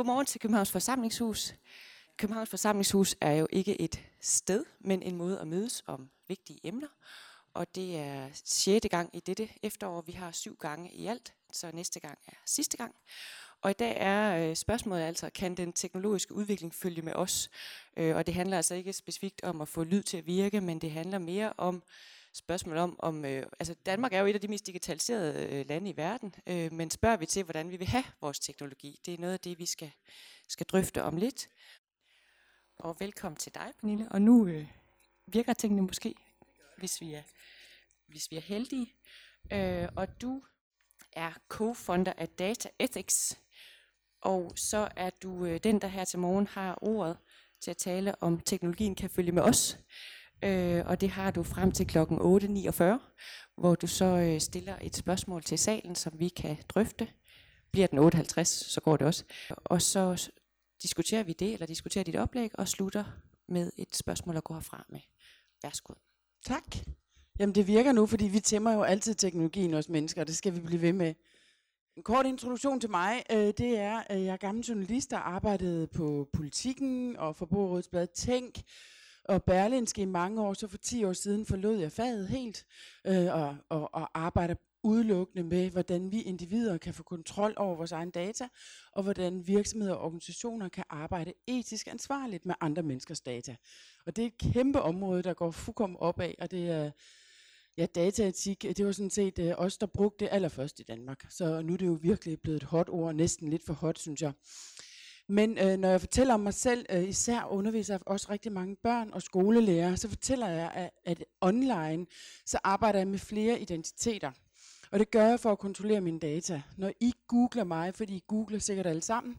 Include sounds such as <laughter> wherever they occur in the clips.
godmorgen til Københavns Forsamlingshus. Københavns Forsamlingshus er jo ikke et sted, men en måde at mødes om vigtige emner. Og det er sjette gang i dette efterår. Vi har syv gange i alt, så næste gang er sidste gang. Og i dag er øh, spørgsmålet altså, kan den teknologiske udvikling følge med os? Øh, og det handler altså ikke specifikt om at få lyd til at virke, men det handler mere om spørgsmål om, om øh, altså Danmark er jo et af de mest digitaliserede øh, lande i verden, øh, men spørger vi til, hvordan vi vil have vores teknologi, det er noget af det, vi skal, skal drøfte om lidt. Og velkommen til dig, Pernille. Og nu øh, virker tingene måske, hvis vi er, hvis vi er heldige. Øh, og du er co-founder af Data Ethics, og så er du øh, den, der her til morgen har ordet til at tale om teknologien kan følge med os. Øh, og det har du frem til klokken 8.49, hvor du så øh, stiller et spørgsmål til salen, som vi kan drøfte. Bliver den 8.50, så går det også. Og så diskuterer vi det, eller diskuterer dit oplæg, og slutter med et spørgsmål at gå herfra med. Værsgo. Tak. Jamen det virker nu, fordi vi tæmmer jo altid teknologien os mennesker, og det skal vi blive ved med. En kort introduktion til mig, øh, det er, at jeg er gammel journalist, der arbejdede på Politikken og Forbrugerrådets Blad Tænk, og Berlinske i mange år, så for 10 år siden forlod jeg faget helt, øh, og, og, og arbejder udelukkende med, hvordan vi individer kan få kontrol over vores egen data, og hvordan virksomheder og organisationer kan arbejde etisk ansvarligt med andre menneskers data. Og det er et kæmpe område, der går fuldkommen opad, og det er ja, dataetik, det var sådan set øh, os, der brugte det allerførst i Danmark. Så nu er det jo virkelig blevet et hot ord, næsten lidt for hot, synes jeg. Men øh, når jeg fortæller om mig selv, øh, især underviser jeg også rigtig mange børn og skolelærer, så fortæller jeg, at, at online, så arbejder jeg med flere identiteter. Og det gør jeg for at kontrollere mine data. Når I googler mig, fordi I googler sikkert alle sammen,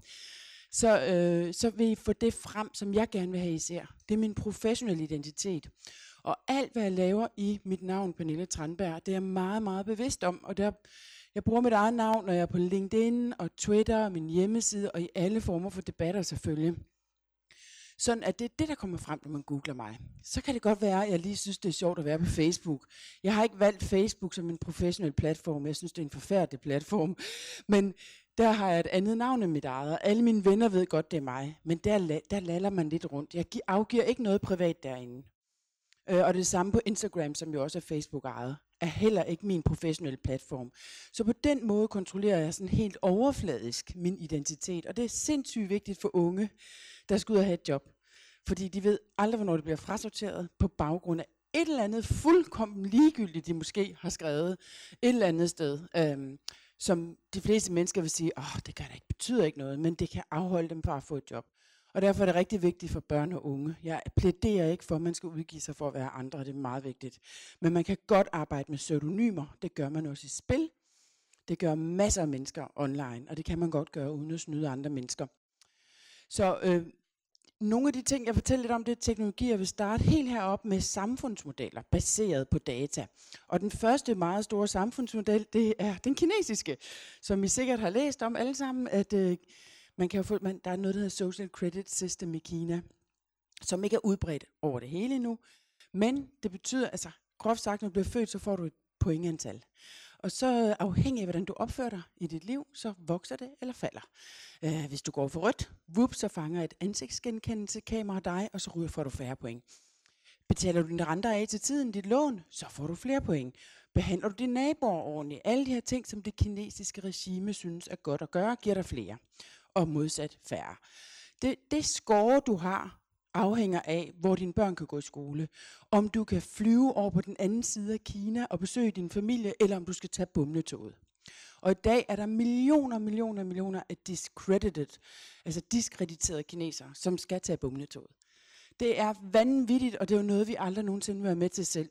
så, øh, så vil I få det frem, som jeg gerne vil have, I ser. Det er min professionelle identitet. Og alt, hvad jeg laver i mit navn, Pernille Tranberg, det er jeg meget, meget bevidst om. Og der, jeg bruger mit eget navn, når jeg er på LinkedIn og Twitter og min hjemmeside, og i alle former for debatter selvfølgelig. Sådan at det er det, der kommer frem, når man googler mig. Så kan det godt være, at jeg lige synes, det er sjovt at være på Facebook. Jeg har ikke valgt Facebook som en professionel platform. Jeg synes, det er en forfærdelig platform. Men der har jeg et andet navn end mit eget. Alle mine venner ved godt, det er mig. Men der, der laller man lidt rundt. Jeg afgiver ikke noget privat derinde. Øh, og det samme på Instagram, som jo også er Facebook ejet, er heller ikke min professionelle platform. Så på den måde kontrollerer jeg sådan helt overfladisk min identitet. Og det er sindssygt vigtigt for unge, der skal ud og have et job. Fordi de ved aldrig, hvornår det bliver frasorteret på baggrund af et eller andet fuldkommen ligegyldigt, de måske har skrevet et eller andet sted, øhm, som de fleste mennesker vil sige, åh, det kan da ikke, betyder ikke noget, men det kan afholde dem fra at få et job. Og derfor er det rigtig vigtigt for børn og unge. Jeg plæderer ikke for, at man skal udgive sig for at være andre, det er meget vigtigt. Men man kan godt arbejde med pseudonymer. Det gør man også i spil. Det gør masser af mennesker online, og det kan man godt gøre uden at snyde andre mennesker. Så øh, nogle af de ting, jeg fortæller lidt om, det er teknologi, jeg vil starte helt herop med samfundsmodeller, baseret på data. Og den første meget store samfundsmodel, det er den kinesiske, som I sikkert har læst om alle sammen, at øh, man kan jo få, man, der er noget, der hedder Social Credit System i Kina, som ikke er udbredt over det hele endnu. Men det betyder, altså groft sagt, når du bliver født, så får du et pointantal. Og så afhængig af, hvordan du opfører dig i dit liv, så vokser det eller falder. Øh, hvis du går for rødt, whoop, så fanger et ansigtsgenkendelse-kamera dig, og så ryger får du færre point. Betaler du dine renter af til tiden, dit lån, så får du flere point. Behandler du dine naboer ordentligt, alle de her ting, som det kinesiske regime synes er godt at gøre, giver dig flere og modsat færre. Det, det score, du har, afhænger af, hvor dine børn kan gå i skole. Om du kan flyve over på den anden side af Kina og besøge din familie, eller om du skal tage bumletoget. Og i dag er der millioner, millioner, millioner af discredited, altså diskrediterede kinesere, som skal tage bumletoget. Det er vanvittigt, og det er jo noget, vi aldrig nogensinde vil være med til selv.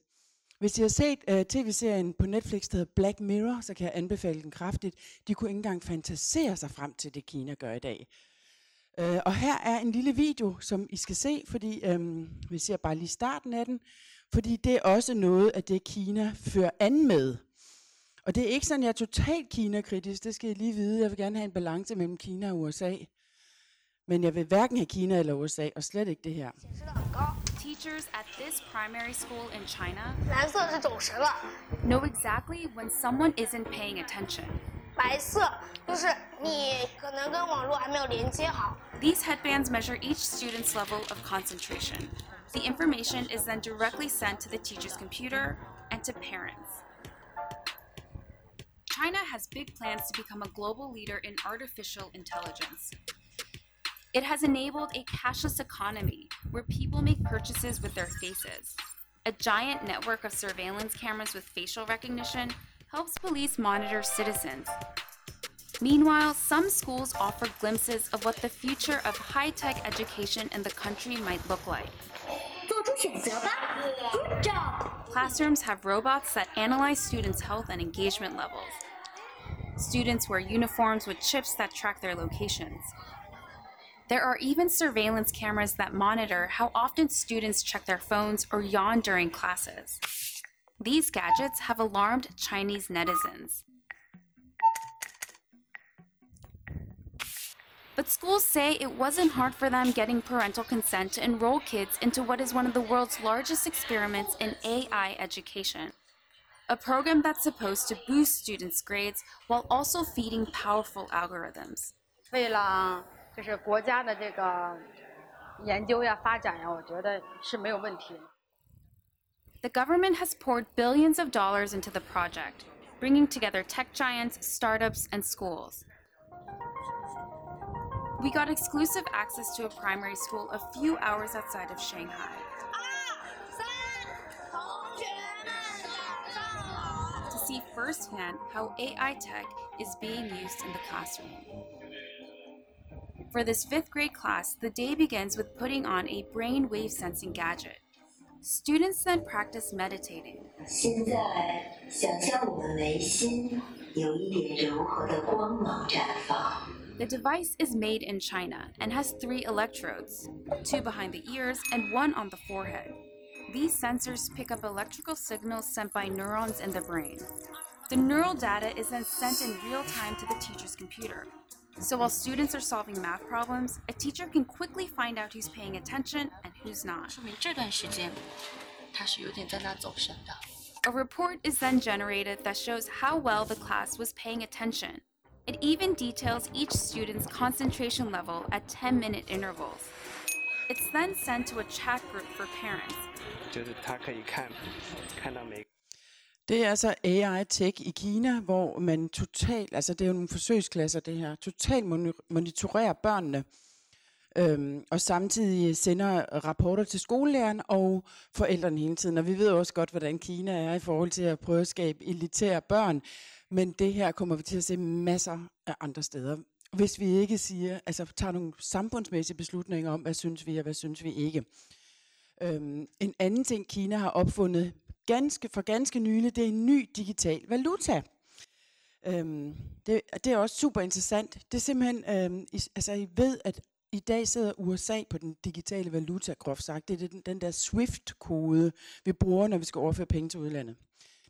Hvis I har set uh, tv-serien på Netflix, der hedder Black Mirror, så kan jeg anbefale den kraftigt. De kunne ikke engang fantasere sig frem til det, Kina gør i dag. Uh, og her er en lille video, som I skal se, fordi um, vi ser bare lige starten af den, fordi det er også noget af det, Kina fører an med. Og det er ikke sådan, jeg er totalt Kina-kritisk, det skal I lige vide. Jeg vil gerne have en balance mellem Kina og USA. Men jeg vil hverken have Kina eller USA, og slet ikke det her. teachers at this primary school in China know exactly when someone isn't paying attention. These headbands measure each student's level of concentration. The information is then directly sent to the teacher's computer and to parents. China has big plans to become a global leader in artificial intelligence. It has enabled a cashless economy where people make purchases with their faces. A giant network of surveillance cameras with facial recognition helps police monitor citizens. Meanwhile, some schools offer glimpses of what the future of high tech education in the country might look like. Good job! Classrooms have robots that analyze students' health and engagement levels. Students wear uniforms with chips that track their locations. There are even surveillance cameras that monitor how often students check their phones or yawn during classes. These gadgets have alarmed Chinese netizens. But schools say it wasn't hard for them getting parental consent to enroll kids into what is one of the world's largest experiments in AI education. A program that's supposed to boost students' grades while also feeding powerful algorithms. 为了 就是国家的这个研究呀、发展呀，我觉得是没有问题的。 The government has poured billions of dollars into the project, bringing together tech giants, startups, and schools. We got exclusive access to a primary school a few hours outside of Shanghai. 三，同学们早上好。 to see firsthand how AI tech is being used in the classroom. For this fifth grade class, the day begins with putting on a brain wave sensing gadget. Students then practice meditating. 现在想象我们眉心有一点柔和的光芒绽放。 The device is made in China and has three electrodes two behind the ears and one on the forehead. These sensors pick up electrical signals sent by neurons in the brain. The neural data is then sent in real time to the teacher's computer. so while students are solving math problems, a teacher can quickly find out who's paying attention and who's not. A report is then generated that shows how well the class was paying attention. It even details each student's concentration level at 10 minute intervals. It's then sent to a chat group for parents. Det er altså AI Tech i Kina, hvor man totalt, altså det er jo nogle forsøgsklasser det her, totalt monitorerer børnene, øhm, og samtidig sender rapporter til skolelæreren og forældrene hele tiden. Og vi ved også godt, hvordan Kina er i forhold til at prøve at skabe elitære børn, men det her kommer vi til at se masser af andre steder. Hvis vi ikke siger, altså tager nogle samfundsmæssige beslutninger om, hvad synes vi og hvad synes vi ikke. Øhm, en anden ting, Kina har opfundet ganske, for ganske nylig, det er en ny digital valuta. Øhm, det, det er også super interessant. Det er simpelthen, øhm, I, altså I ved, at i dag sidder USA på den digitale valuta, groft sagt. Det er den, den der SWIFT-kode, vi bruger, når vi skal overføre penge til udlandet.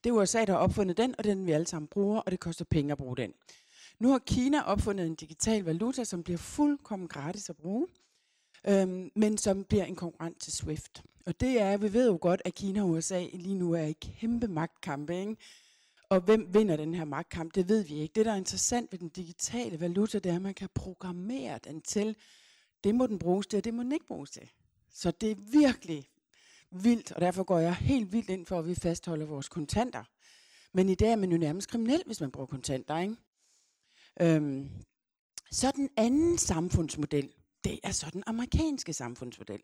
Det er USA, der har opfundet den, og den vi alle sammen bruger, og det koster penge at bruge den. Nu har Kina opfundet en digital valuta, som bliver fuldkommen gratis at bruge, øhm, men som bliver en konkurrent til SWIFT. Og det er, vi ved jo godt, at Kina og USA lige nu er i kæmpe magtkampe, ikke? Og hvem vinder den her magtkamp, det ved vi ikke. Det, der er interessant ved den digitale valuta, det er, at man kan programmere den til, det må den bruges til, og det må den ikke bruges til. Så det er virkelig vildt, og derfor går jeg helt vildt ind for, at vi fastholder vores kontanter. Men i dag er man jo nærmest kriminel, hvis man bruger kontanter, ikke? Øhm, så den anden samfundsmodel, det er så den amerikanske samfundsmodel.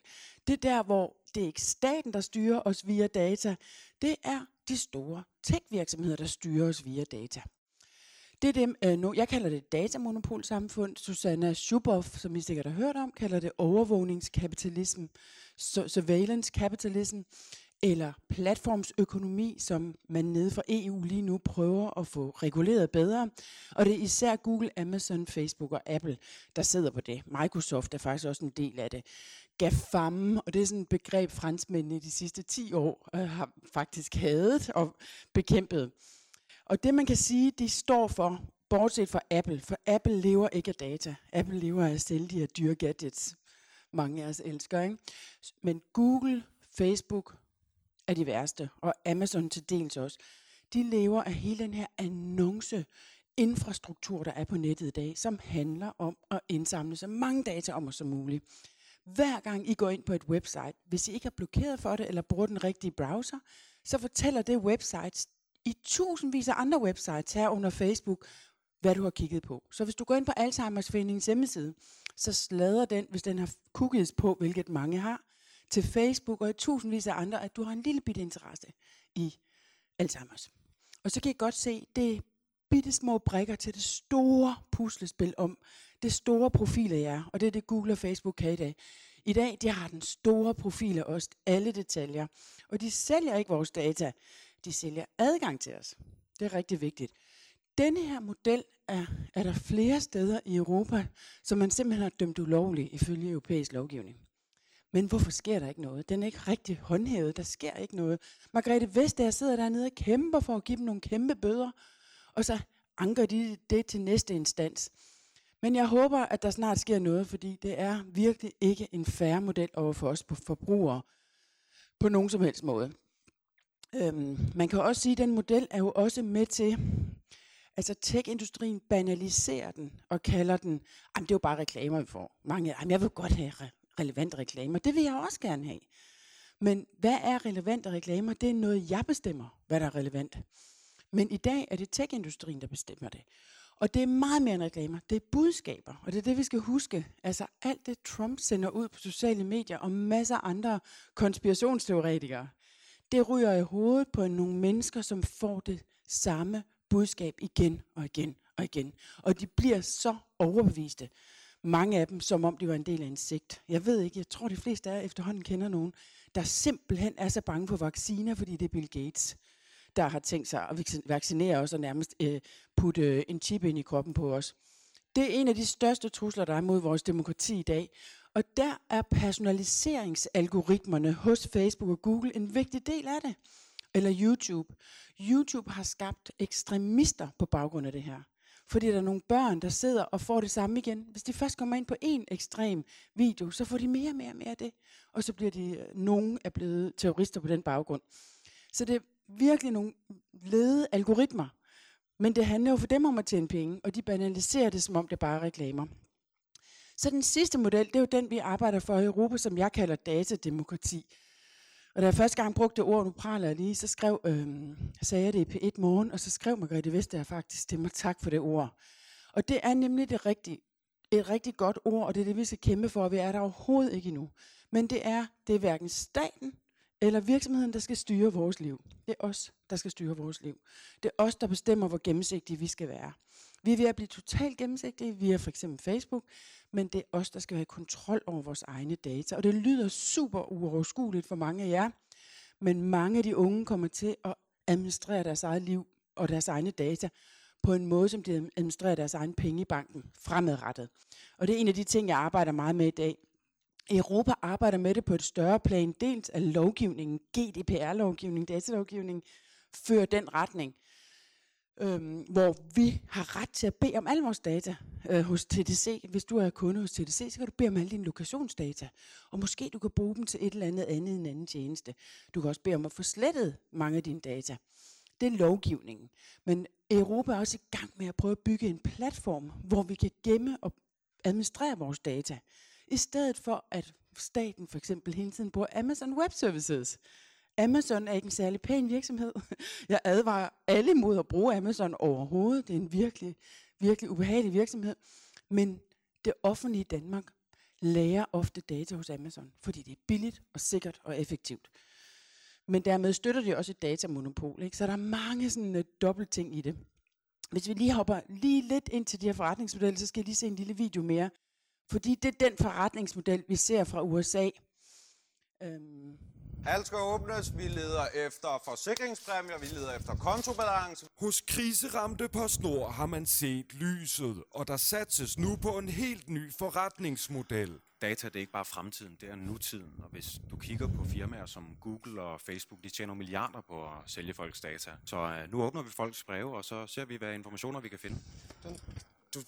Det der, hvor det er ikke staten, der styrer os via data. Det er de store tech-virksomheder, der styrer os via data. Det er dem, øh, nu, jeg kalder det datamonopolsamfund. Susanna Schuboff, som I sikkert har hørt om, kalder det overvågningskapitalism, surveillance capitalism, eller platformsøkonomi, som man nede fra EU lige nu prøver at få reguleret bedre. Og det er især Google, Amazon, Facebook og Apple, der sidder på det. Microsoft er faktisk også en del af det. GAFAM, og det er sådan et begreb, franskmændene de sidste 10 år øh, har faktisk hadet og bekæmpet. Og det man kan sige, de står for, bortset fra Apple, for Apple lever ikke af data. Apple lever af at sælge de her dyre gadgets, mange af os elsker. Ikke? Men Google, Facebook er de værste, og Amazon til dels også. De lever af hele den her annonce infrastruktur, der er på nettet i dag, som handler om at indsamle så mange data om os som muligt. Hver gang I går ind på et website, hvis I ikke er blokeret for det, eller bruger den rigtige browser, så fortæller det website i tusindvis af andre websites her under Facebook, hvad du har kigget på. Så hvis du går ind på Alzheimer's Foreningens hjemmeside, så slader den, hvis den har cookies på, hvilket mange har, til Facebook og i tusindvis af andre, at du har en lille bitte interesse i Alzheimer's. Og så kan I godt se, det er bitte små brikker til det store puslespil om det store profil af jer, og det er det Google og Facebook kan i dag. I dag, de har den store profil af os, alle detaljer, og de sælger ikke vores data, de sælger adgang til os. Det er rigtig vigtigt. Denne her model er, er der flere steder i Europa, som man simpelthen har dømt ulovlig ifølge europæisk lovgivning. Men hvorfor sker der ikke noget? Den er ikke rigtig håndhævet. Der sker ikke noget. Margrethe Vestager sidder dernede og kæmper for at give dem nogle kæmpe bøder, og så anker de det til næste instans. Men jeg håber, at der snart sker noget, fordi det er virkelig ikke en færre model over for os på forbrugere på nogen som helst måde. Øhm, man kan også sige, at den model er jo også med til, altså tech-industrien banaliserer den og kalder den, jamen det er jo bare reklamer, vi får. Mange, jamen jeg vil godt have relevante reklamer. Det vil jeg også gerne have. Men hvad er relevante reklamer? Det er noget, jeg bestemmer, hvad der er relevant. Men i dag er det tech-industrien, der bestemmer det. Og det er meget mere end reklamer. Det er budskaber. Og det er det, vi skal huske. Altså alt det, Trump sender ud på sociale medier og masser af andre konspirationsteoretikere, det ryger i hovedet på nogle mennesker, som får det samme budskab igen og igen og igen. Og de bliver så overbeviste. Mange af dem, som om de var en del af en sigt. Jeg ved ikke, jeg tror de fleste af jer efterhånden kender nogen, der simpelthen er så bange for vacciner, fordi det er Bill Gates der har tænkt sig at vaccinere os og nærmest øh, putte øh, en chip ind i kroppen på os. Det er en af de største trusler, der er mod vores demokrati i dag. Og der er personaliseringsalgoritmerne hos Facebook og Google en vigtig del af det. Eller YouTube. YouTube har skabt ekstremister på baggrund af det her. Fordi der er nogle børn, der sidder og får det samme igen. Hvis de først kommer ind på en ekstrem video, så får de mere og mere og mere af det. Og så bliver de, øh, nogen er blevet terrorister på den baggrund. Så det er virkelig nogle lede algoritmer. Men det handler jo for dem om at tjene penge, og de banaliserer det, som om det bare er reklamer. Så den sidste model, det er jo den, vi arbejder for i Europa, som jeg kalder datademokrati. Og da jeg første gang brugte ord, nu praler jeg lige, så skrev, øh, sagde jeg det i P1 morgen, og så skrev Margrethe Vestager faktisk til mig, tak for det ord. Og det er nemlig det rigtige, et rigtig godt ord, og det er det, vi skal kæmpe for, og vi er der overhovedet ikke endnu. Men det er, det er hverken staten eller virksomheden, der skal styre vores liv. Det er os, der skal styre vores liv. Det er os, der bestemmer, hvor gennemsigtige vi skal være. Vi er ved at blive totalt gennemsigtige via for eksempel Facebook, men det er os, der skal have kontrol over vores egne data. Og det lyder super uoverskueligt for mange af jer, men mange af de unge kommer til at administrere deres eget liv og deres egne data på en måde, som de administrerer deres egen penge i banken fremadrettet. Og det er en af de ting, jeg arbejder meget med i dag. Europa arbejder med det på et større plan, dels af lovgivningen, GDPR-lovgivning, datalovgivning, fører den retning, øhm, hvor vi har ret til at bede om alle vores data øh, hos TDC. Hvis du er kunde hos TDC, så kan du bede om alle dine lokationsdata, og måske du kan bruge dem til et eller andet andet end en anden tjeneste. Du kan også bede om at få slettet mange af dine data. Det er lovgivningen. Men Europa er også i gang med at prøve at bygge en platform, hvor vi kan gemme og administrere vores data. I stedet for at staten for eksempel hele tiden bruger Amazon Web Services. Amazon er ikke en særlig pæn virksomhed. <laughs> Jeg advarer alle mod at bruge Amazon overhovedet. Det er en virkelig, virkelig ubehagelig virksomhed. Men det offentlige Danmark lærer ofte data hos Amazon, fordi det er billigt og sikkert og effektivt. Men dermed støtter de også et datamonopol. Ikke? Så der er mange sådan uh, dobbelt ting i det. Hvis vi lige hopper lige lidt ind til de her forretningsmodeller, så skal jeg lige se en lille video mere fordi det er den forretningsmodel, vi ser fra USA. Øhm. Alt skal åbnes. Vi leder efter forsikringspræmier. Vi leder efter kontobalance. Hos kriseramte på Snor har man set lyset, og der satses nu på en helt ny forretningsmodel. Data det er ikke bare fremtiden, det er nutiden. Og hvis du kigger på firmaer som Google og Facebook, de tjener milliarder på at sælge folks data. Så uh, nu åbner vi folks breve, og så ser vi, hvad informationer vi kan finde. Den du,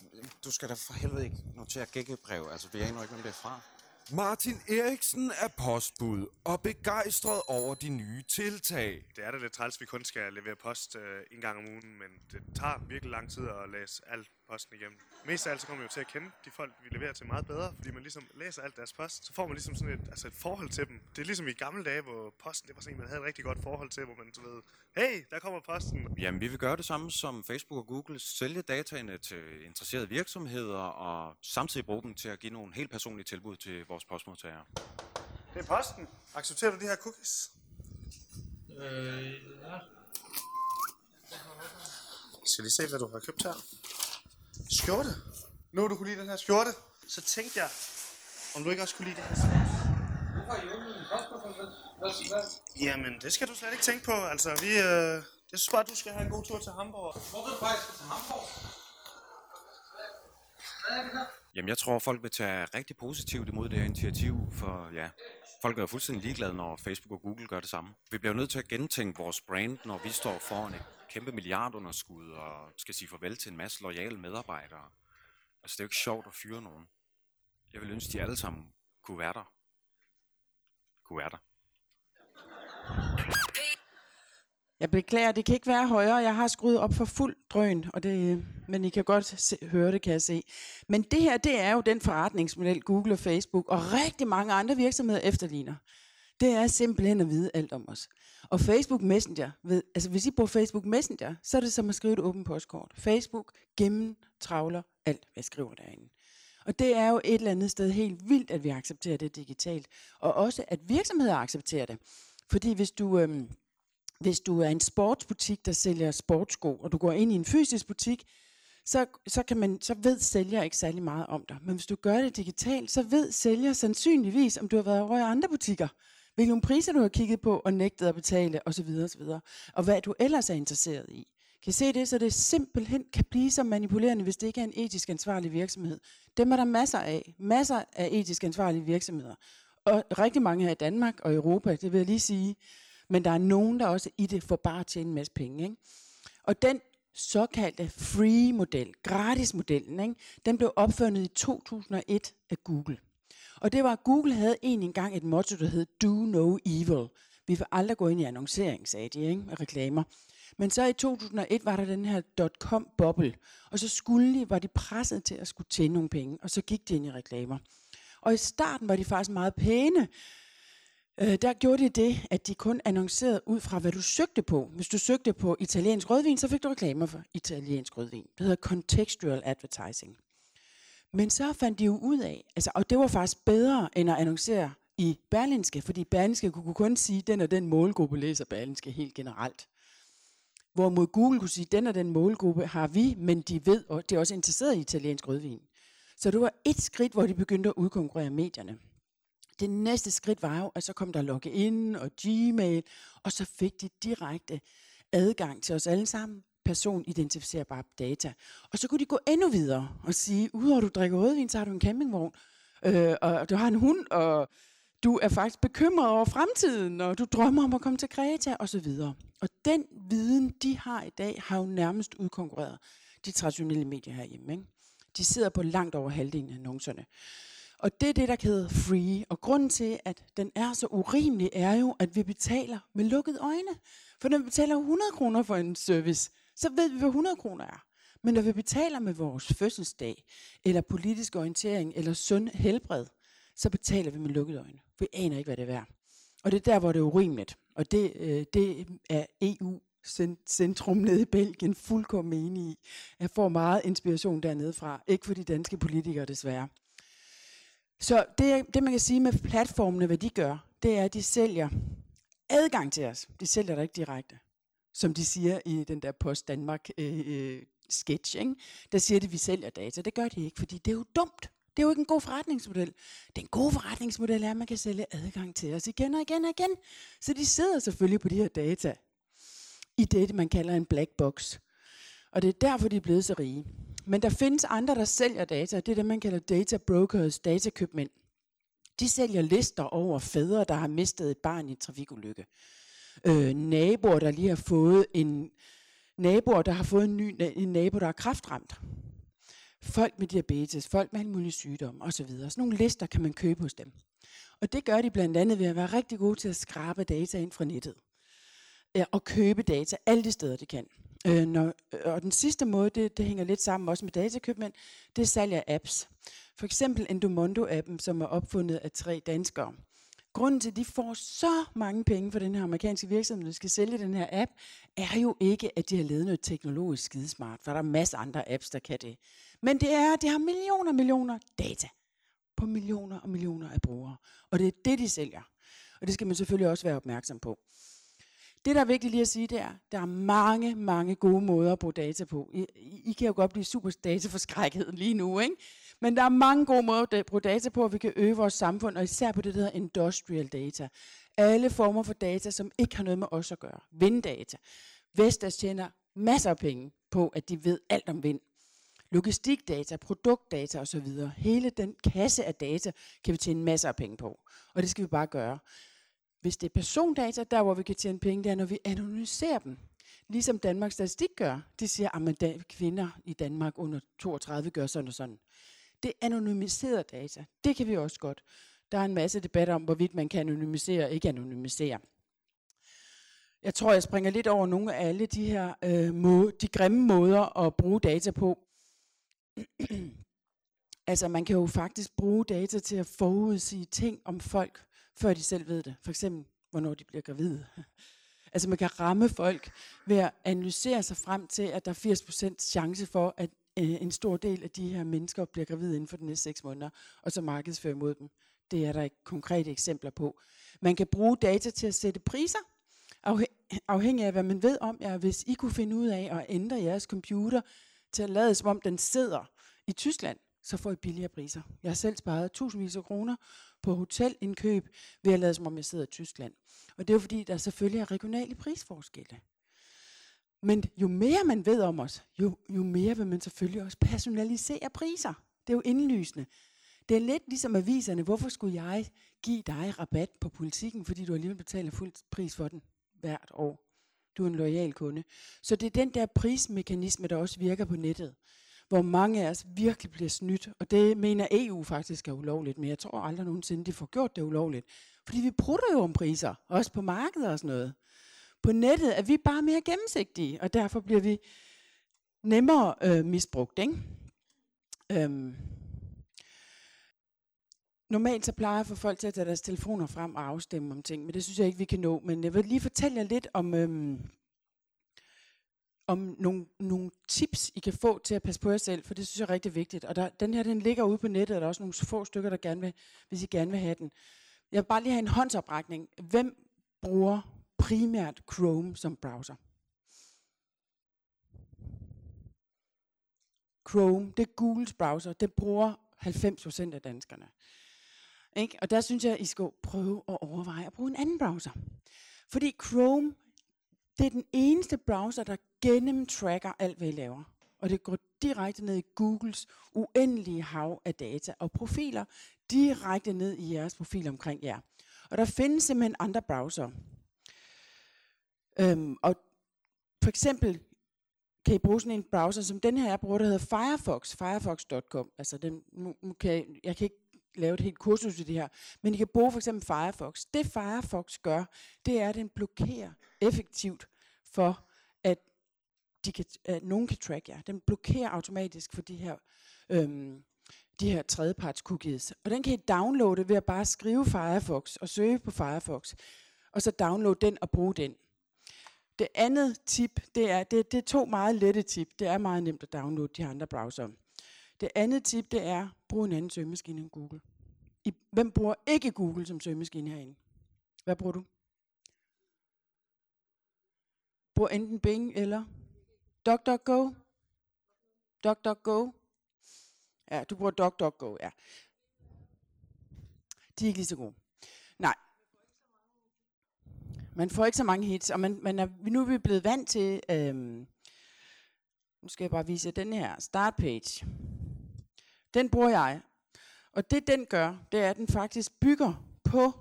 du skal da for helvede ikke notere gækkebrev. Altså, vi aner ikke, hvem det er fra. Martin Eriksen er postbud og begejstret over de nye tiltag. Det er da lidt træls, at vi kun skal levere post øh, en gang om ugen, men det tager virkelig lang tid at læse alt posten igennem. Mest af alt så kommer vi jo til at kende de folk, vi leverer til meget bedre, fordi man ligesom læser alt deres post. Så får man ligesom sådan et, altså et forhold til dem. Det er ligesom i gamle dage, hvor posten det var sådan en, man havde et rigtig godt forhold til, hvor man så ved, hey, der kommer posten. Jamen, vi vil gøre det samme som Facebook og Google. Sælge dataene til interesserede virksomheder og samtidig bruge dem til at give nogle helt personlige tilbud til vores postmodtagere. Det er posten. Accepterer du de her cookies? Øh, ja. Skal lige se, hvad du har købt her. Skjorte. Nu du kunne lide den her skjorte, så tænkte jeg, om du ikke også kunne lide det her. Hvorfor? Jamen, det skal du slet ikke tænke på. Altså, vi, øh, jeg synes bare, du skal have en god tur til Hamburg. Hvor vil du faktisk til Hamburg? Hvad er det her? Jamen, jeg tror, folk vil tage rigtig positivt imod det her initiativ, for ja, folk er jo fuldstændig ligeglade, når Facebook og Google gør det samme. Vi bliver nødt til at gentænke vores brand, når vi står foran et kæmpe milliardunderskud og skal sige farvel til en masse lojale medarbejdere. Altså, det er jo ikke sjovt at fyre nogen. Jeg vil ønske, de alle sammen kunne være der. Kunne være der. Jeg beklager, det kan ikke være højere. Jeg har skruet op for fuld drøn, og det, men I kan godt se, høre det, kan jeg se. Men det her, det er jo den forretningsmodel, Google og Facebook og rigtig mange andre virksomheder efterligner. Det er simpelthen at vide alt om os. Og Facebook Messenger, ved, altså hvis I bruger Facebook Messenger, så er det som at skrive et åbent postkort. Facebook gennemtravler alt, hvad jeg skriver derinde. Og det er jo et eller andet sted helt vildt, at vi accepterer det digitalt. Og også, at virksomheder accepterer det. Fordi hvis du, øhm, hvis du er en sportsbutik, der sælger sportsko, og du går ind i en fysisk butik, så, så, kan man, så ved sælger ikke særlig meget om dig. Men hvis du gør det digitalt, så ved sælger sandsynligvis, om du har været over i andre butikker, hvilke priser du har kigget på og nægtet at betale osv. osv. Og hvad du ellers er interesseret i. Kan I se det, så det simpelthen kan blive så manipulerende, hvis det ikke er en etisk ansvarlig virksomhed. Dem er der masser af. Masser af etisk ansvarlige virksomheder. Og rigtig mange her i Danmark og Europa, det vil jeg lige sige. Men der er nogen, der også i det får bare at tjene en masse penge. Ikke? Og den såkaldte free-model, gratis-modellen, ikke? den blev opfundet i 2001 af Google. Og det var, at Google havde en engang et motto, der hed Do No Evil. Vi vil aldrig gå ind i annoncering, sagde de, ikke? med reklamer. Men så i 2001 var der den her dot-com-boble, og så skulle de, var de presset til at skulle tjene nogle penge, og så gik de ind i reklamer. Og i starten var de faktisk meget pæne. Øh, der gjorde de det, at de kun annoncerede ud fra, hvad du søgte på. Hvis du søgte på italiensk rødvin, så fik du reklamer for italiensk rødvin. Det hedder contextual advertising. Men så fandt de jo ud af, altså, og det var faktisk bedre end at annoncere i Berlinske, fordi Berlinske kunne kun sige, den og den målgruppe læser Berlinske helt generelt. Hvorimod Google kunne sige, den og den målgruppe har vi, men de ved, og det er også interesseret i italiensk rødvin. Så det var et skridt, hvor de begyndte at udkonkurrere medierne. Det næste skridt var jo, at så kom der login og Gmail, og så fik de direkte adgang til os alle sammen, personidentificerbare data. Og så kunne de gå endnu videre og sige, udover at du drikker rødvin, så har du en campingvogn, øh, og du har en hund, og du er faktisk bekymret over fremtiden, og du drømmer om at komme til Kreta, osv. Og den viden, de har i dag, har jo nærmest udkonkurreret de traditionelle medier herhjemme. Ikke? De sidder på langt over halvdelen af annoncerne. Og det er det, der hedder free. Og grunden til, at den er så urimelig, er jo, at vi betaler med lukkede øjne. For når vi betaler 100 kroner for en service, så ved vi, hvad 100 kroner er. Men når vi betaler med vores fødselsdag, eller politisk orientering, eller sund helbred, så betaler vi med lukkede øjne. Vi aner ikke, hvad det er værd. Og det er der, hvor det er urimeligt. Og det, øh, det er EU centrum nede i Belgien fuldkommen enig i. Jeg får meget inspiration dernede fra. Ikke for de danske politikere, desværre. Så det, det man kan sige med platformene, hvad de gør, det er, at de sælger adgang til os. De sælger det ikke direkte. Som de siger i den der Post Danmark øh, øh, sketch. Ikke? Der siger de, at vi sælger data. Det gør de ikke, fordi det er jo dumt. Det er jo ikke en god forretningsmodel. Den gode forretningsmodel er, at man kan sælge adgang til os igen og igen og igen. Så de sidder selvfølgelig på de her data i det, man kalder en black box. Og det er derfor, de er blevet så rige. Men der findes andre, der sælger data. Det er det, man kalder data brokers, datakøbmænd. De sælger lister over fædre, der har mistet et barn i en trafikulykke. Øh, naboer, der lige har fået en naboer, der har fået en ny en nabo, der er kraftramt. folk med diabetes, folk med alle mulige sygdomme osv. Sådan nogle lister kan man købe hos dem. Og det gør de blandt andet ved at være rigtig gode til at skrabe data ind fra nettet. Ja, og købe data alle de steder, de kan. Øh, når, øh, og den sidste måde, det, det hænger lidt sammen også med datakøbmænd, det er salg af apps. For eksempel Endomondo-appen, som er opfundet af tre danskere. Grunden til, at de får så mange penge for den her amerikanske virksomhed, der skal sælge den her app, er jo ikke, at de har lavet noget teknologisk skidesmart, for der er masser andre apps, der kan det. Men det er, at de har millioner og millioner data på millioner og millioner af brugere. Og det er det, de sælger. Og det skal man selvfølgelig også være opmærksom på. Det, der er vigtigt lige at sige, det er, at der er mange, mange gode måder at bruge data på. I, I kan jo godt blive super dataforskrækket lige nu, ikke? Men der er mange gode måder at bruge data på, og vi kan øge vores samfund, og især på det, der hedder industrial data. Alle former for data, som ikke har noget med os at gøre. Vinddata. Vestas tjener masser af penge på, at de ved alt om vind. Logistikdata, produktdata osv. Hele den kasse af data kan vi tjene masser af penge på. Og det skal vi bare gøre. Hvis det er persondata, der hvor vi kan tjene penge, det er, når vi anonymiserer dem. Ligesom Danmarks Statistik gør. De siger, at kvinder i Danmark under 32 gør sådan og sådan. Det er anonymiserede data. Det kan vi også godt. Der er en masse debat om, hvorvidt man kan anonymisere og ikke anonymisere. Jeg tror, jeg springer lidt over nogle af alle de her øh, måde, de grimme måder at bruge data på. <clears throat> altså, man kan jo faktisk bruge data til at forudsige ting om folk, før de selv ved det. For eksempel, hvornår de bliver gravide. <laughs> altså, man kan ramme folk ved at analysere sig frem til, at der er 80% chance for, at øh, en stor del af de her mennesker bliver gravide inden for de næste 6 måneder, og så markedsføre mod dem. Det er der ikke konkrete eksempler på. Man kan bruge data til at sætte priser, afhængig af hvad man ved om jer. Hvis I kunne finde ud af at ændre jeres computer til at lade som om den sidder i Tyskland, så får I billigere priser. Jeg har selv sparet tusindvis af kroner på hotelindkøb ved at lade som om jeg sidder i Tyskland. Og det er jo fordi, der selvfølgelig er regionale prisforskelle. Men jo mere man ved om os, jo, jo mere vil man selvfølgelig også personalisere priser. Det er jo indlysende. Det er lidt ligesom aviserne. Hvorfor skulle jeg give dig rabat på politikken, fordi du alligevel betaler fuld pris for den hvert år? Du er en lojal kunde. Så det er den der prismekanisme, der også virker på nettet, hvor mange af os virkelig bliver snydt. Og det mener EU faktisk er ulovligt, men jeg tror aldrig nogensinde, de får gjort det ulovligt. Fordi vi prutter jo om priser, også på markedet og sådan noget. På nettet er vi bare mere gennemsigtige, og derfor bliver vi nemmere øh, misbrugt. Ikke? Øhm. Normalt så plejer jeg for folk til at tage deres telefoner frem og afstemme om ting, men det synes jeg ikke, vi kan nå. Men jeg vil lige fortælle jer lidt om, øhm, om nogle, nogle tips, I kan få til at passe på jer selv, for det synes jeg er rigtig vigtigt. Og der, den her, den ligger ude på nettet, og der er også nogle få stykker, der gerne vil, hvis I gerne vil have den. Jeg vil bare lige have en håndsoprækning. Hvem bruger primært Chrome som browser. Chrome, det er Googles browser, det bruger 90% af danskerne. Ikke? Og der synes jeg, at I skal prøve at overveje at bruge en anden browser. Fordi Chrome, det er den eneste browser, der gennemtracker alt, hvad I laver. Og det går direkte ned i Googles uendelige hav af data og profiler, direkte ned i jeres profil omkring jer. Og der findes simpelthen andre browser. Øhm, og for eksempel kan I bruge sådan en browser, som den her, jeg bruger, der hedder Firefox, firefox.com. Altså den, nu, nu kan jeg, kan ikke lave et helt kursus i det her, men I kan bruge for eksempel Firefox. Det Firefox gør, det er, at den blokerer effektivt for, de kan, at øh, nogen kan track jer. Den blokerer automatisk for de her, øhm, de her tredjeparts cookies. Og den kan I downloade ved at bare skrive Firefox og søge på Firefox, og så downloade den og bruge den. Det andet tip, det er, det, det er to meget lette tip. Det er meget nemt at downloade de andre browser. Det andet tip, det er, brug en anden søgemaskine end Google. I, hvem bruger ikke Google som søgemaskine herinde? Hvad bruger du? Bruger enten Bing eller DuckDuckGo? DuckDuckGo? Ja, du bruger DuckDuckGo, ja. De er ikke lige så gode. Nej, man får ikke så mange hits, og man, man er, nu er vi blevet vant til, øhm, nu skal jeg bare vise den her, startpage. Den bruger jeg. Og det den gør, det er, at den faktisk bygger på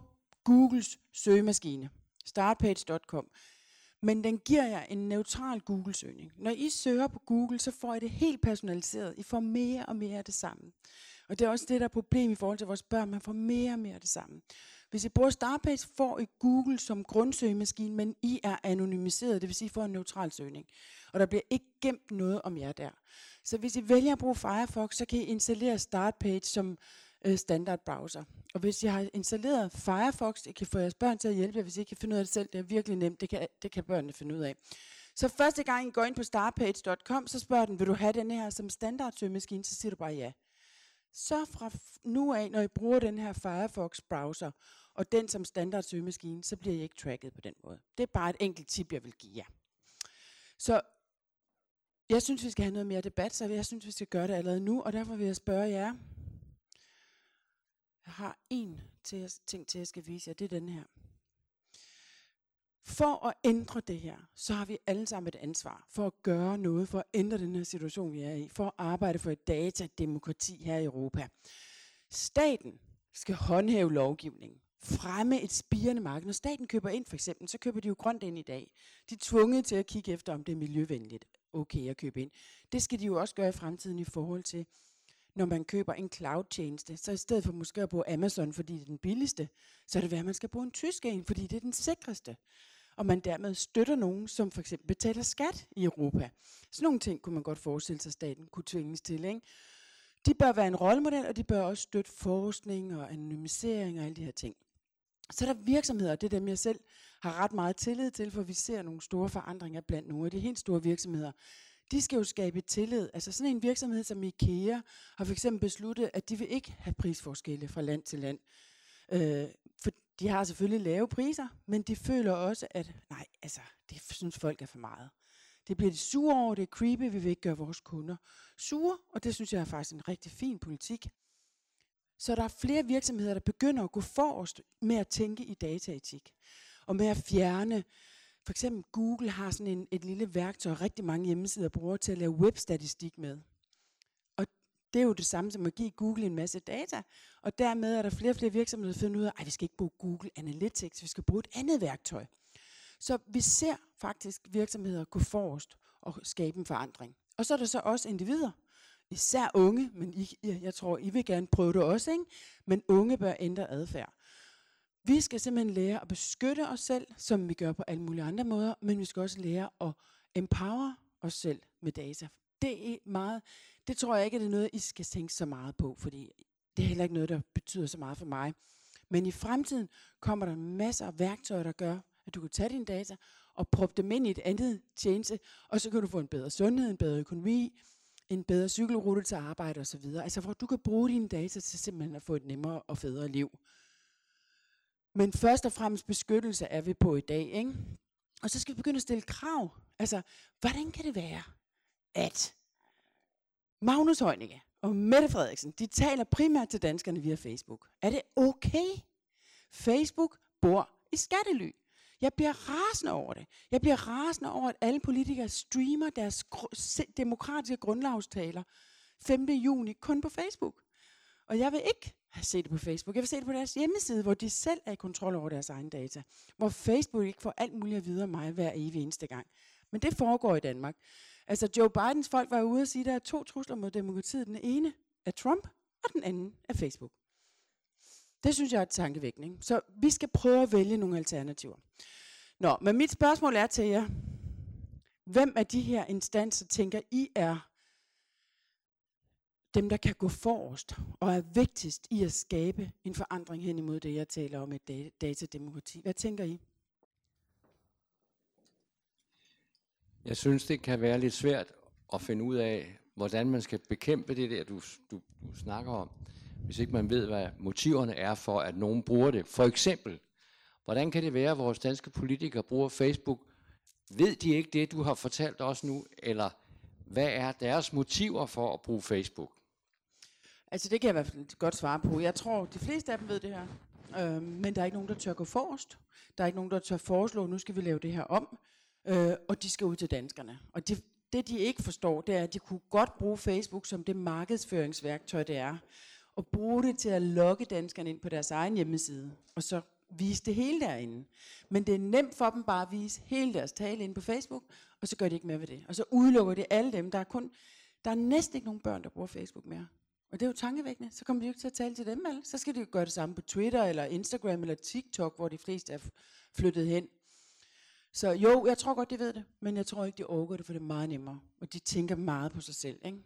Googles søgemaskine, startpage.com. Men den giver jer en neutral Google-søgning. Når I søger på Google, så får I det helt personaliseret. I får mere og mere af det samme. Og det er også det, der er problem i forhold til vores børn. Man får mere og mere af det samme. Hvis I bruger Startpage, får I Google som grundsøgemaskine, men I er anonymiseret, det vil sige, I får en neutral søgning. Og der bliver ikke gemt noget om jer der. Så hvis I vælger at bruge Firefox, så kan I installere Startpage som øh, standard browser. Og hvis I har installeret Firefox, I kan få jeres børn til at hjælpe jer, hvis I ikke kan finde ud af det selv. Det er virkelig nemt, det kan, det kan børnene finde ud af. Så første gang I går ind på startpage.com, så spørger den, vil du have den her som standard søgemaskine, så siger du bare ja. Så fra nu af, når I bruger den her Firefox browser, og den som standard søgemaskine, så bliver I ikke tracket på den måde. Det er bare et enkelt tip, jeg vil give jer. Så jeg synes, vi skal have noget mere debat, så jeg synes, vi skal gøre det allerede nu, og derfor vil jeg spørge jer. Jeg har en til, ting til, jeg skal vise jer, det er den her. For at ændre det her, så har vi alle sammen et ansvar for at gøre noget, for at ændre den her situation, vi er i, for at arbejde for et datademokrati her i Europa. Staten skal håndhæve lovgivningen, fremme et spirende marked. Når staten køber ind for eksempel, så køber de jo grønt ind i dag. De er tvunget til at kigge efter, om det er miljøvenligt okay at købe ind. Det skal de jo også gøre i fremtiden i forhold til, når man køber en cloud-tjeneste, så i stedet for måske at bruge Amazon, fordi det er den billigste, så er det værd, at man skal bruge en tysk en, fordi det er den sikreste. Og man dermed støtter nogen, som for eksempel betaler skat i Europa. Sådan nogle ting kunne man godt forestille sig, at staten kunne tvinges til. Ikke? De bør være en rollemodel, og de bør også støtte forskning og anonymisering og alle de her ting. Så er der virksomheder, det er dem jeg selv har ret meget tillid til, for vi ser nogle store forandringer blandt nogle af de helt store virksomheder. De skal jo skabe tillid. Altså sådan en virksomhed som IKEA har for eksempel besluttet, at de vil ikke have prisforskelle fra land til land. Øh, for de har selvfølgelig lave priser, men de føler også, at nej, altså, det synes folk er for meget. Det bliver de sure over, det er creepy, vi vil ikke gøre vores kunder sure, og det synes jeg er faktisk en rigtig fin politik. Så der er flere virksomheder, der begynder at gå forrest med at tænke i dataetik. Og med at fjerne, for eksempel Google har sådan en, et lille værktøj, rigtig mange hjemmesider bruger til at lave webstatistik med. Og det er jo det samme som at give Google en masse data. Og dermed er der flere og flere virksomheder, der finder ud af, at vi skal ikke bruge Google Analytics, vi skal bruge et andet værktøj. Så vi ser faktisk virksomheder gå forrest og skabe en forandring. Og så er der så også individer, især unge, men I, jeg tror, I vil gerne prøve det også, ikke? men unge bør ændre adfærd. Vi skal simpelthen lære at beskytte os selv, som vi gør på alle mulige andre måder, men vi skal også lære at empower os selv med data. Det er meget, det tror jeg ikke, at det er noget, I skal tænke så meget på, fordi det er heller ikke noget, der betyder så meget for mig. Men i fremtiden kommer der masser af værktøjer, der gør, at du kan tage dine data og proppe dem ind i et andet tjeneste, og så kan du få en bedre sundhed, en bedre økonomi, en bedre cykelrute til arbejde osv. Altså hvor du kan bruge dine data til simpelthen at få et nemmere og federe liv. Men først og fremmest beskyttelse er vi på i dag. Ikke? Og så skal vi begynde at stille krav. Altså, hvordan kan det være, at Magnus Heunicke og Mette Frederiksen, de taler primært til danskerne via Facebook. Er det okay? Facebook bor i skattely. Jeg bliver rasende over det. Jeg bliver rasende over, at alle politikere streamer deres gr- demokratiske grundlovstaler 5. juni kun på Facebook. Og jeg vil ikke se det på Facebook. Jeg vil se det på deres hjemmeside, hvor de selv er i kontrol over deres egen data. Hvor Facebook ikke får alt muligt at vide om mig hver evig eneste gang. Men det foregår i Danmark. Altså Joe Bidens folk var ude og sige, at der er to trusler mod demokratiet. Den ene er Trump, og den anden er Facebook. Det synes jeg er et tankevækning. Så vi skal prøve at vælge nogle alternativer. Nå, men mit spørgsmål er til jer. Hvem af de her instanser tænker I er dem, der kan gå forrest og er vigtigst i at skabe en forandring hen imod det, jeg taler om, et datademokrati? Hvad tænker I? Jeg synes, det kan være lidt svært at finde ud af, hvordan man skal bekæmpe det der, du, du, du snakker om, hvis ikke man ved, hvad motiverne er for, at nogen bruger det. For eksempel, hvordan kan det være, at vores danske politikere bruger Facebook? Ved de ikke det, du har fortalt os nu, eller hvad er deres motiver for at bruge Facebook? Altså det kan jeg i hvert fald godt svare på. Jeg tror, de fleste af dem ved det her. Øh, men der er ikke nogen, der tør gå forrest. Der er ikke nogen, der tør foreslå, nu skal vi lave det her om. Øh, og de skal ud til danskerne. Og det, det de ikke forstår, det er, at de kunne godt bruge Facebook som det markedsføringsværktøj, det er. Og bruge det til at lokke danskerne ind på deres egen hjemmeside. Og så vise det hele derinde. Men det er nemt for dem bare at vise hele deres tale inde på Facebook, og så gør de ikke mere ved det. Og så udelukker det alle dem, der er kun, der er næsten ikke nogen børn, der bruger Facebook mere. Og det er jo tankevækkende. Så kommer de jo ikke til at tale til dem, alle. Så skal de jo gøre det samme på Twitter, eller Instagram, eller TikTok, hvor de fleste er flyttet hen. Så jo, jeg tror godt, de ved det, men jeg tror ikke, de overgår det, for det er meget nemmere. Og de tænker meget på sig selv. Ikke?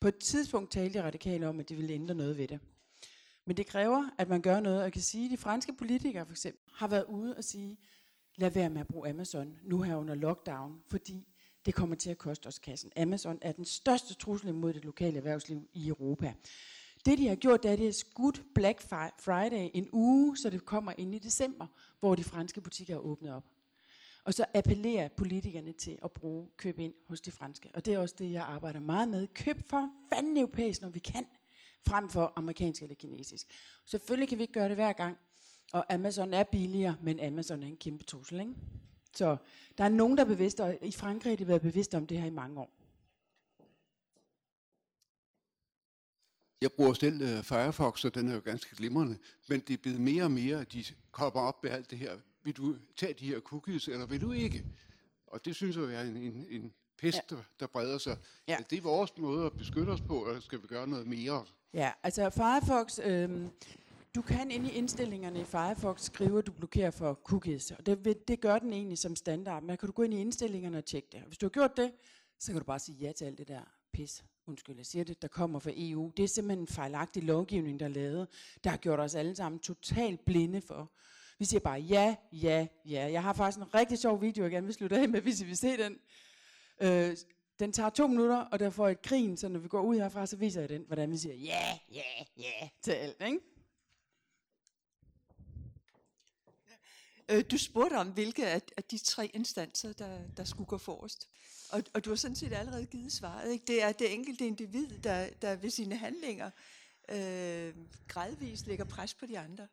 På et tidspunkt talte de radikale om, at de ville ændre noget ved det. Men det kræver, at man gør noget. Og jeg kan sige, at de franske politikere for eksempel har været ude og sige, lad være med at bruge Amazon nu her under lockdown, fordi det kommer til at koste os kassen. Amazon er den største trussel mod det lokale erhvervsliv i Europa. Det de har gjort, det er, at de har skudt Black Friday en uge, så det kommer ind i december, hvor de franske butikker er åbnet op. Og så appellerer politikerne til at bruge køb ind hos de franske. Og det er også det, jeg arbejder meget med. Køb for fanden europæisk, når vi kan, frem for amerikansk eller kinesisk. Selvfølgelig kan vi ikke gøre det hver gang. Og Amazon er billigere, men Amazon er en kæmpe trussel, ikke? Så der er nogen, der er bevidste, og i Frankrig har de været bevidste om det her i mange år. Jeg bruger selv uh, Firefox, og den er jo ganske glimrende, men det er blevet mere og mere, at de kommer op med alt det her. Vil du tage de her cookies, eller vil du ikke? Og det synes jeg er en, en, en pest, ja. der, der breder sig. Ja. Er det vores måde at beskytte os på, eller skal vi gøre noget mere? Ja, altså Firefox, øh, du kan ind i indstillingerne i Firefox skrive, at du blokerer for cookies, og det, det gør den egentlig som standard, men kan du gå ind i indstillingerne og tjekke det. Hvis du har gjort det, så kan du bare sige ja til alt det der pis, undskyld, jeg siger det, der kommer fra EU. Det er simpelthen en fejlagtig lovgivning, der er lavet, der har gjort os alle sammen totalt blinde for. Vi siger bare ja, ja, ja. Jeg har faktisk en rigtig sjov video, jeg gerne vil slutte af med, hvis I vil se den. Øh, den tager to minutter, og der får et grin, så når vi går ud herfra, så viser jeg den, hvordan vi siger ja, ja, ja til alt, ikke? Øh, du spurgte om, hvilke af, af de tre instanser, der, der skulle gå forrest. Og, og du har sådan set allerede givet svaret. Ikke? Det er det enkelte individ, der, der ved sine handlinger øh, gradvist lægger pres på de andre.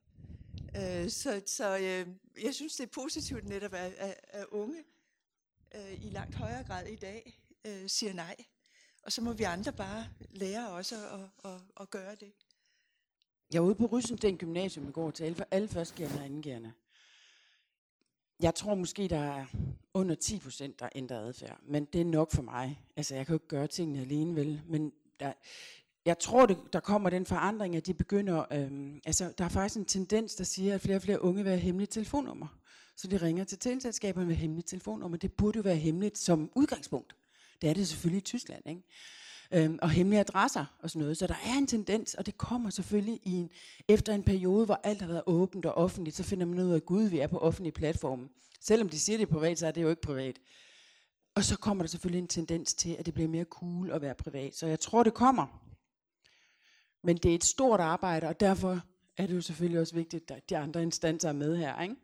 Øh, så så øh, jeg synes, det er positivt netop, at, at, at unge øh, i langt højere grad i dag øh, siger nej. Og så må vi andre bare lære også at, at, at, at gøre det. Jeg var ude på Rysensten Gymnasium i går til alle, alle førstegærende og andengærende. Jeg tror måske, der er under 10 procent, der ændrer adfærd. Men det er nok for mig. Altså, jeg kan jo ikke gøre tingene alene, vel? Men der, jeg tror, det, der kommer den forandring, at de begynder... Øhm, altså, der er faktisk en tendens, der siger, at flere og flere unge vil have hemmelige telefonnummer. Så de ringer til teleselskaberne med hemmelige telefonnummer. Det burde jo være hemmeligt som udgangspunkt. Det er det selvfølgelig i Tyskland, ikke? Øhm, og hemmelige adresser og sådan noget. Så der er en tendens, og det kommer selvfølgelig i en, efter en periode, hvor alt har været åbent og offentligt, så finder man ud af, at gud, vi er på offentlige platforme. Selvom de siger, det er privat, så er det jo ikke privat. Og så kommer der selvfølgelig en tendens til, at det bliver mere cool at være privat. Så jeg tror, det kommer. Men det er et stort arbejde, og derfor er det jo selvfølgelig også vigtigt, at de andre instanser er med her. Ikke?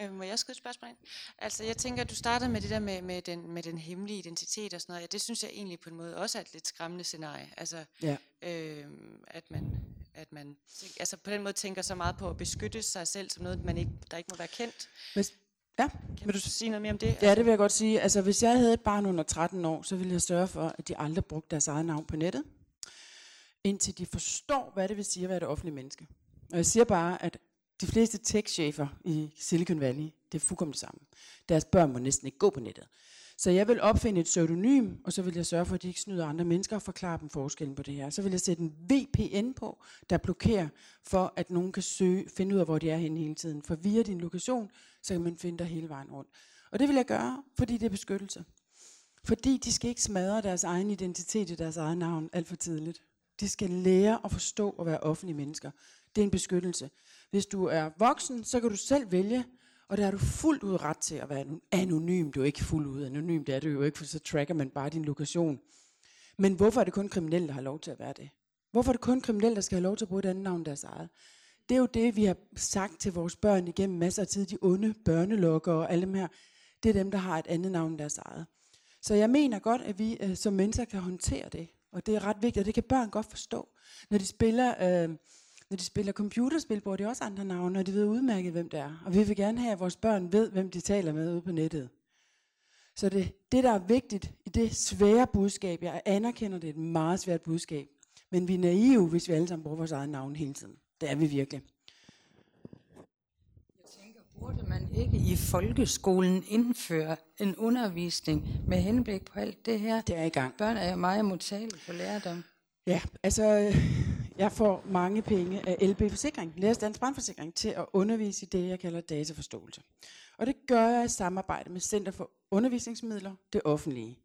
Øh, må jeg skrive et spørgsmål ind? Altså, jeg tænker, at du startede med det der med, med, den, med den hemmelige identitet og sådan noget. Ja, det synes jeg egentlig på en måde også er et lidt skræmmende scenarie. Altså, ja. øh, at man, at man altså på den måde tænker så meget på at beskytte sig selv som noget, man ikke, der ikke må være kendt. Hvis, ja. Kan vil du sige noget mere om det? Ja, det vil jeg godt sige. Altså, hvis jeg havde et barn under 13 år, så ville jeg sørge for, at de aldrig brugte deres eget navn på nettet, indtil de forstår, hvad det vil sige at være et offentligt menneske. Og jeg siger bare, at de fleste tech-chefer i Silicon Valley, det er fuldkommen det samme. Deres børn må næsten ikke gå på nettet. Så jeg vil opfinde et pseudonym, og så vil jeg sørge for, at de ikke snyder andre mennesker og forklare dem forskellen på det her. Så vil jeg sætte en VPN på, der blokerer for, at nogen kan søge, finde ud af, hvor de er henne hele tiden. For via din lokation, så kan man finde dig hele vejen rundt. Og det vil jeg gøre, fordi det er beskyttelse. Fordi de skal ikke smadre deres egen identitet i deres eget navn alt for tidligt. De skal lære at forstå at være offentlige mennesker. Det er en beskyttelse. Hvis du er voksen, så kan du selv vælge, og der har du fuldt ud ret til at være anonym. Du er ikke fuldt ud anonym, det er du jo ikke, for så tracker man bare din lokation. Men hvorfor er det kun kriminelle, der har lov til at være det? Hvorfor er det kun kriminelle, der skal have lov til at bruge et andet navn deres eget? Det er jo det, vi har sagt til vores børn igennem masser af tid. De onde børnelokker og alle dem her. Det er dem, der har et andet navn deres eget. Så jeg mener godt, at vi øh, som mennesker kan håndtere det. Og det er ret vigtigt, og det kan børn godt forstå. Når de spiller... Øh, når de spiller computerspil, bruger de også andre navne, og de ved udmærket, hvem det er. Og vi vil gerne have, at vores børn ved, hvem de taler med ude på nettet. Så det, det, der er vigtigt i det svære budskab, jeg anerkender, det er et meget svært budskab, men vi er naive, hvis vi alle sammen bruger vores eget navn hele tiden. Det er vi virkelig. Burde man ikke i folkeskolen indføre en undervisning med henblik på alt det her? Det er i gang. Børn er jo meget modtagelige for lærdom. Ja, altså øh, jeg får mange penge af LB Forsikring, Læres Dansk Brandforsikring, til at undervise i det, jeg kalder dataforståelse. Og det gør jeg i samarbejde med Center for Undervisningsmidler, det offentlige.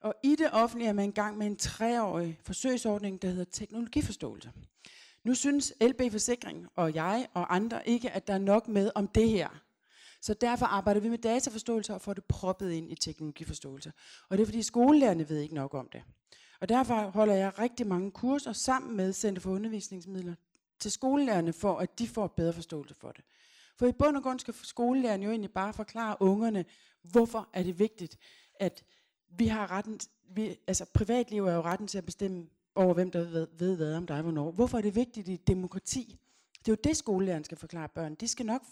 Og i det offentlige er man i gang med en treårig forsøgsordning, der hedder teknologiforståelse. Nu synes LB Forsikring og jeg og andre ikke, at der er nok med om det her. Så derfor arbejder vi med dataforståelse og får det proppet ind i teknologiforståelse. Og det er fordi skolelærerne ved ikke nok om det. Og derfor holder jeg rigtig mange kurser sammen med Center for Undervisningsmidler til skolelærerne, for at de får bedre forståelse for det. For i bund og grund skal skolelærerne jo egentlig bare forklare ungerne, hvorfor er det vigtigt, at vi har retten, vi, altså privatliv er jo retten til at bestemme over, hvem der ved, ved hvad om dig hvornår. Hvorfor er det vigtigt i demokrati? Det er jo det, skolelæreren skal forklare børn. De skal nok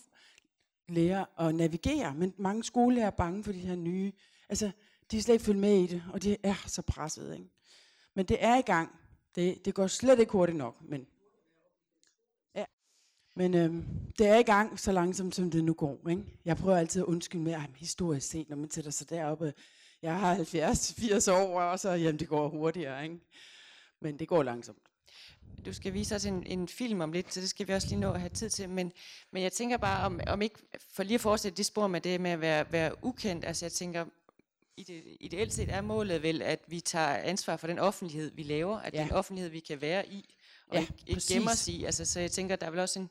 lære at navigere, men mange skolelærer er bange for de her nye. Altså, de er slet ikke følge med i det, og de er så presset. Ikke? Men det er i gang. Det, det går slet ikke hurtigt nok, men ja. Men øhm, det er i gang så langsomt, som det nu går. Ikke? Jeg prøver altid at undskylde med, at historisk set, når man sætter sig deroppe, jeg har 70-80 år, og så jamen, det går hurtigere. Ikke? Men det går langsomt. Du skal vise os en, en film om lidt, så det skal vi også lige nå at have tid til. Men, men jeg tænker bare, om, om ikke, for lige at fortsætte det spor med det med at være, være ukendt, altså jeg tænker, ide, ideelt set er målet vel, at vi tager ansvar for den offentlighed, vi laver, at ja. det er en offentlighed, vi kan være i, og ja, ikke, ikke gemmer os i. Altså, så jeg tænker, der er vel også en,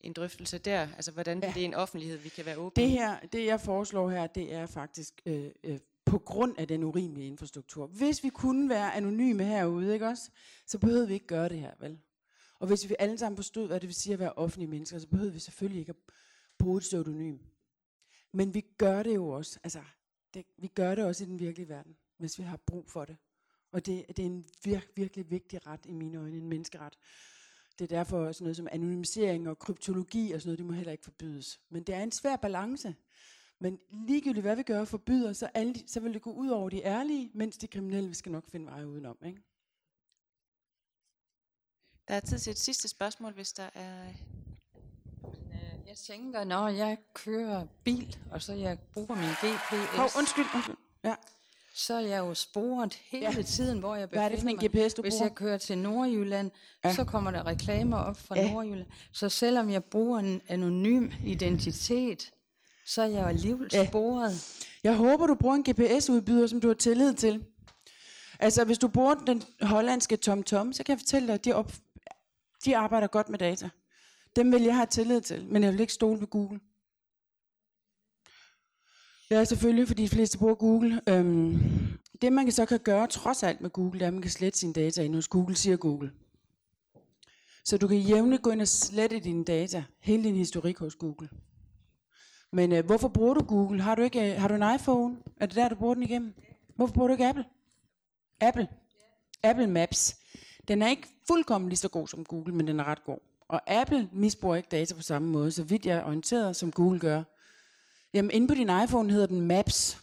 en drøftelse der, altså hvordan ja. det er en offentlighed, vi kan være åbne Det her, det jeg foreslår her, det er faktisk øh, øh, på grund af den urimelige infrastruktur. Hvis vi kunne være anonyme herude, ikke også, så behøvede vi ikke gøre det her, vel? Og hvis vi alle sammen forstod, hvad det vil sige at være offentlige mennesker, så behøvede vi selvfølgelig ikke at bruge et pseudonym. Men vi gør det jo også, altså, det, vi gør det også i den virkelige verden, hvis vi har brug for det. Og det, det er en vir, virkelig vigtig ret i mine øjne, en menneskeret. Det er derfor sådan noget som anonymisering og kryptologi og sådan noget, det må heller ikke forbydes. Men det er en svær balance. Men ligegyldigt hvad vi gør og forbyder, så, alle, så vil det gå ud over de ærlige, mens de kriminelle vi skal nok finde veje udenom. Ikke? Der er tid til et sidste spørgsmål, hvis der er... Jeg tænker, når jeg kører bil, og så jeg bruger min GPS... Hov, undskyld, undskyld. Ja. Så er jeg jo sporet hele Ja. tiden, hvor jeg Hvad er det for en befinder GPS, du Hvis bruger? jeg kører til Nordjylland, Ja. så kommer der reklamer op fra Ja. Nordjylland. Så selvom jeg bruger en anonym identitet, så er jeg jo alligevel Ja. sporet. Jeg håber, du bruger en GPS-udbyder, som du har tillid til. Altså, hvis du bruger den hollandske TomTom, så kan jeg fortælle dig, at de, op, de arbejder godt med data. Dem vil jeg have tillid til, men jeg vil ikke stole på Google. Ja, selvfølgelig, fordi de fleste bruger Google. Øhm, det, man så kan gøre trods alt med Google, det er, at man kan slette sine data ind hos Google, siger Google. Så du kan jævnligt gå ind og slette dine data, hele din historik hos Google. Men øh, hvorfor bruger du Google? Har du ikke øh, har du en iPhone? Er det der, du bruger den igennem? Hvorfor bruger du ikke Apple? Apple. Apple Maps. Den er ikke fuldkommen lige så god som Google, men den er ret god. Og Apple misbruger ikke data på samme måde, så vidt jeg er orienteret, som Google gør. Jamen, inde på din iPhone hedder den Maps.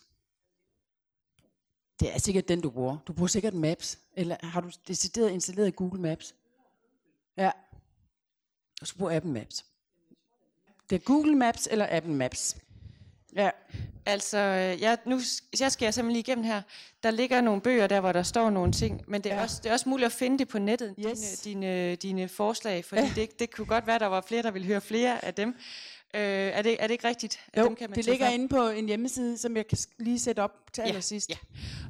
Det er sikkert den, du bruger. Du bruger sikkert Maps. Eller har du decideret installeret Google Maps? Ja. Og så bruger Apple Maps. Det er Google Maps eller Apple Maps. Ja. Altså, øh, jeg, nu jeg skal jeg simpelthen lige igennem her. Der ligger nogle bøger der, hvor der står nogle ting, men det er, ja. også, det er også muligt at finde det på nettet, Yes. dine, dine, dine forslag, fordi ja. det, det kunne godt være, der var flere, der ville høre flere af dem. Øh, er, det, er det ikke rigtigt? at Jo, dem kan man det ligger frem? inde på en hjemmeside, som jeg kan lige sætte op til Ja, allersidst. ja.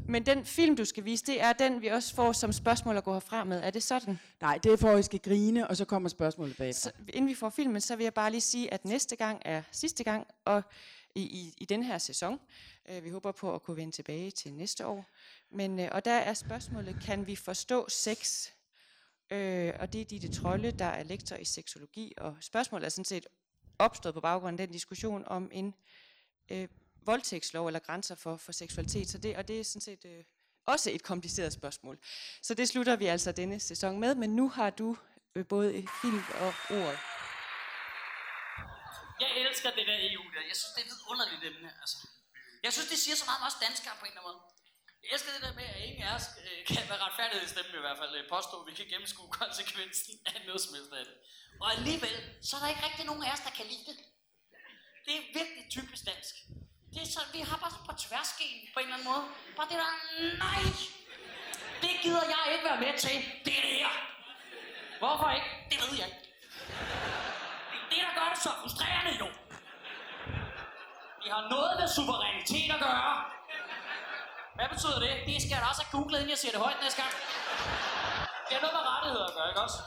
Men den film, du skal vise, det er den, vi også får som spørgsmål at gå herfra med. Er det sådan? Nej, det er for, at I skal grine, og så kommer spørgsmålet bagefter. Så, inden vi får filmen, så vil jeg bare lige sige, at næste gang er sidste gang, og i, i, i den her sæson. Øh, vi håber på at kunne vende tilbage til næste år. Men, øh, og der er spørgsmålet, kan vi forstå sex? Øh, og det er Ditte Trolle, der er lektor i seksologi, og spørgsmålet er sådan set opstået på baggrund af den diskussion om en øh, voldtægtslov eller grænser for, for seksualitet. Så det, og det er sådan set øh, også et kompliceret spørgsmål. Så det slutter vi altså denne sæson med, men nu har du øh, både film og ord. Jeg elsker det der EU der. Jeg synes, det er et vidunderligt emne. Altså. Jeg synes, det siger så meget om os danskere på en eller anden måde. Jeg elsker det der med, at ingen af os øh, kan være retfærdighedsstemme i hvert fald øh, påstå, at vi kan gennemskue <laughs> konsekvensen af noget som helst af det. Og alligevel, så er der ikke rigtig nogen af os, der kan lide det. Det er virkelig typisk dansk. Det er så, vi har bare på tværsken på en eller anden måde. Bare det der, nej, det gider jeg ikke være med til. Det er det her. Hvorfor ikke? Det ved jeg ikke. Det er det, der gør det så frustrerende jo. Det har noget med suverænitet at gøre. Hvad betyder det? Det skal jeg da også have googlet, inden jeg siger det højt næste gang. Det har noget med rettigheder at gøre, ikke også?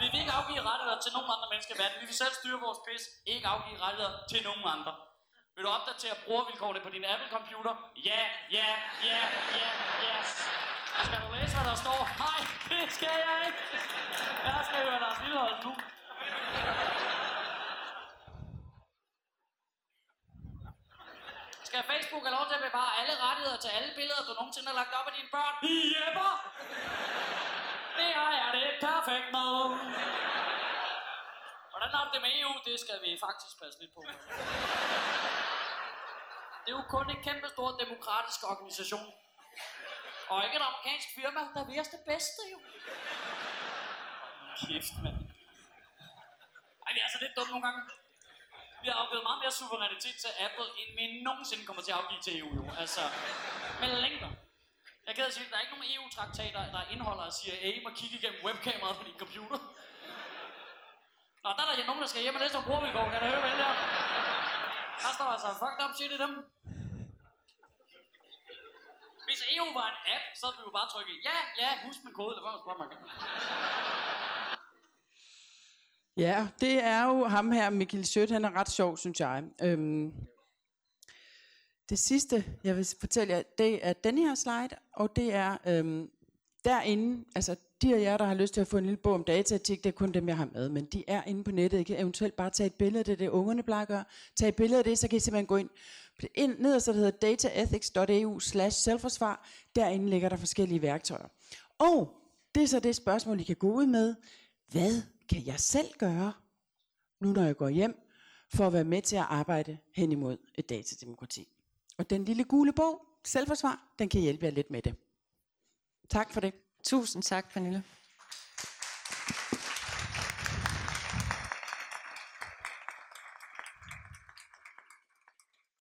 Vi vil ikke afgive rettigheder til nogen andre mennesker i verden. Vi vil selv styre vores pis, ikke afgive rettigheder til nogen andre. Vil du opdatere brugervilkårene på din Apple-computer? Ja, ja, ja, ja, yes. Skal du læse, hvad der står? Nej, det skal jeg ikke. Jeg skal høre Lars Lillehold nu. Skal Facebook have lov til at bevare alle rettigheder til alle billeder, du nogensinde har lagt op af dine børn? Jepper! Det har jeg det perfekt med. Hvordan har du det med EU? Det skal vi faktisk passe lidt på. Det er jo kun en kæmpe stor demokratisk organisation. Og ikke et amerikansk firma, der vil os det bedste jo. Kæft, mand. Ej, vi er altså lidt dumme nogle gange. Vi har afgivet meget mere suverænitet til Apple, end vi nogensinde kommer til at afgive til EU, jo. Altså, med længder. Jeg kan sige, at der er ikke nogen EU-traktater, der indeholder at sige, at I må kigge igennem webkameraet på din computer. Nå, der er der nogen, der skal hjem og læse om brugervilkår. Kan du høre, hvad det? Der står altså fucked up shit i dem. Hvis EU var en app, så ville vi jo bare trykke, ja, ja, husk min kode, eller hvad man spørger mig. Ja, det er jo ham her, Mikkel Sødt, han er ret sjov, synes jeg. Øhm, det sidste, jeg vil fortælle jer, det er den her slide, og det er øhm, derinde, altså de af jer, der har lyst til at få en lille bog om dataetik, det er kun dem, jeg har med, men de er inde på nettet. I kan eventuelt bare tage et billede, det det, ungerne plejer at gøre. Tag et billede af det, så kan I simpelthen gå ind, ind nederst, der hedder dataethics.eu slash selvforsvar. Derinde ligger der forskellige værktøjer. Og det er så det spørgsmål, I kan gå ud med. Hvad kan jeg selv gøre, nu når jeg går hjem, for at være med til at arbejde hen imod et datademokrati? Og den lille gule bog, Selvforsvar, den kan hjælpe jer lidt med det. Tak for det. Tusind tak, Pernille.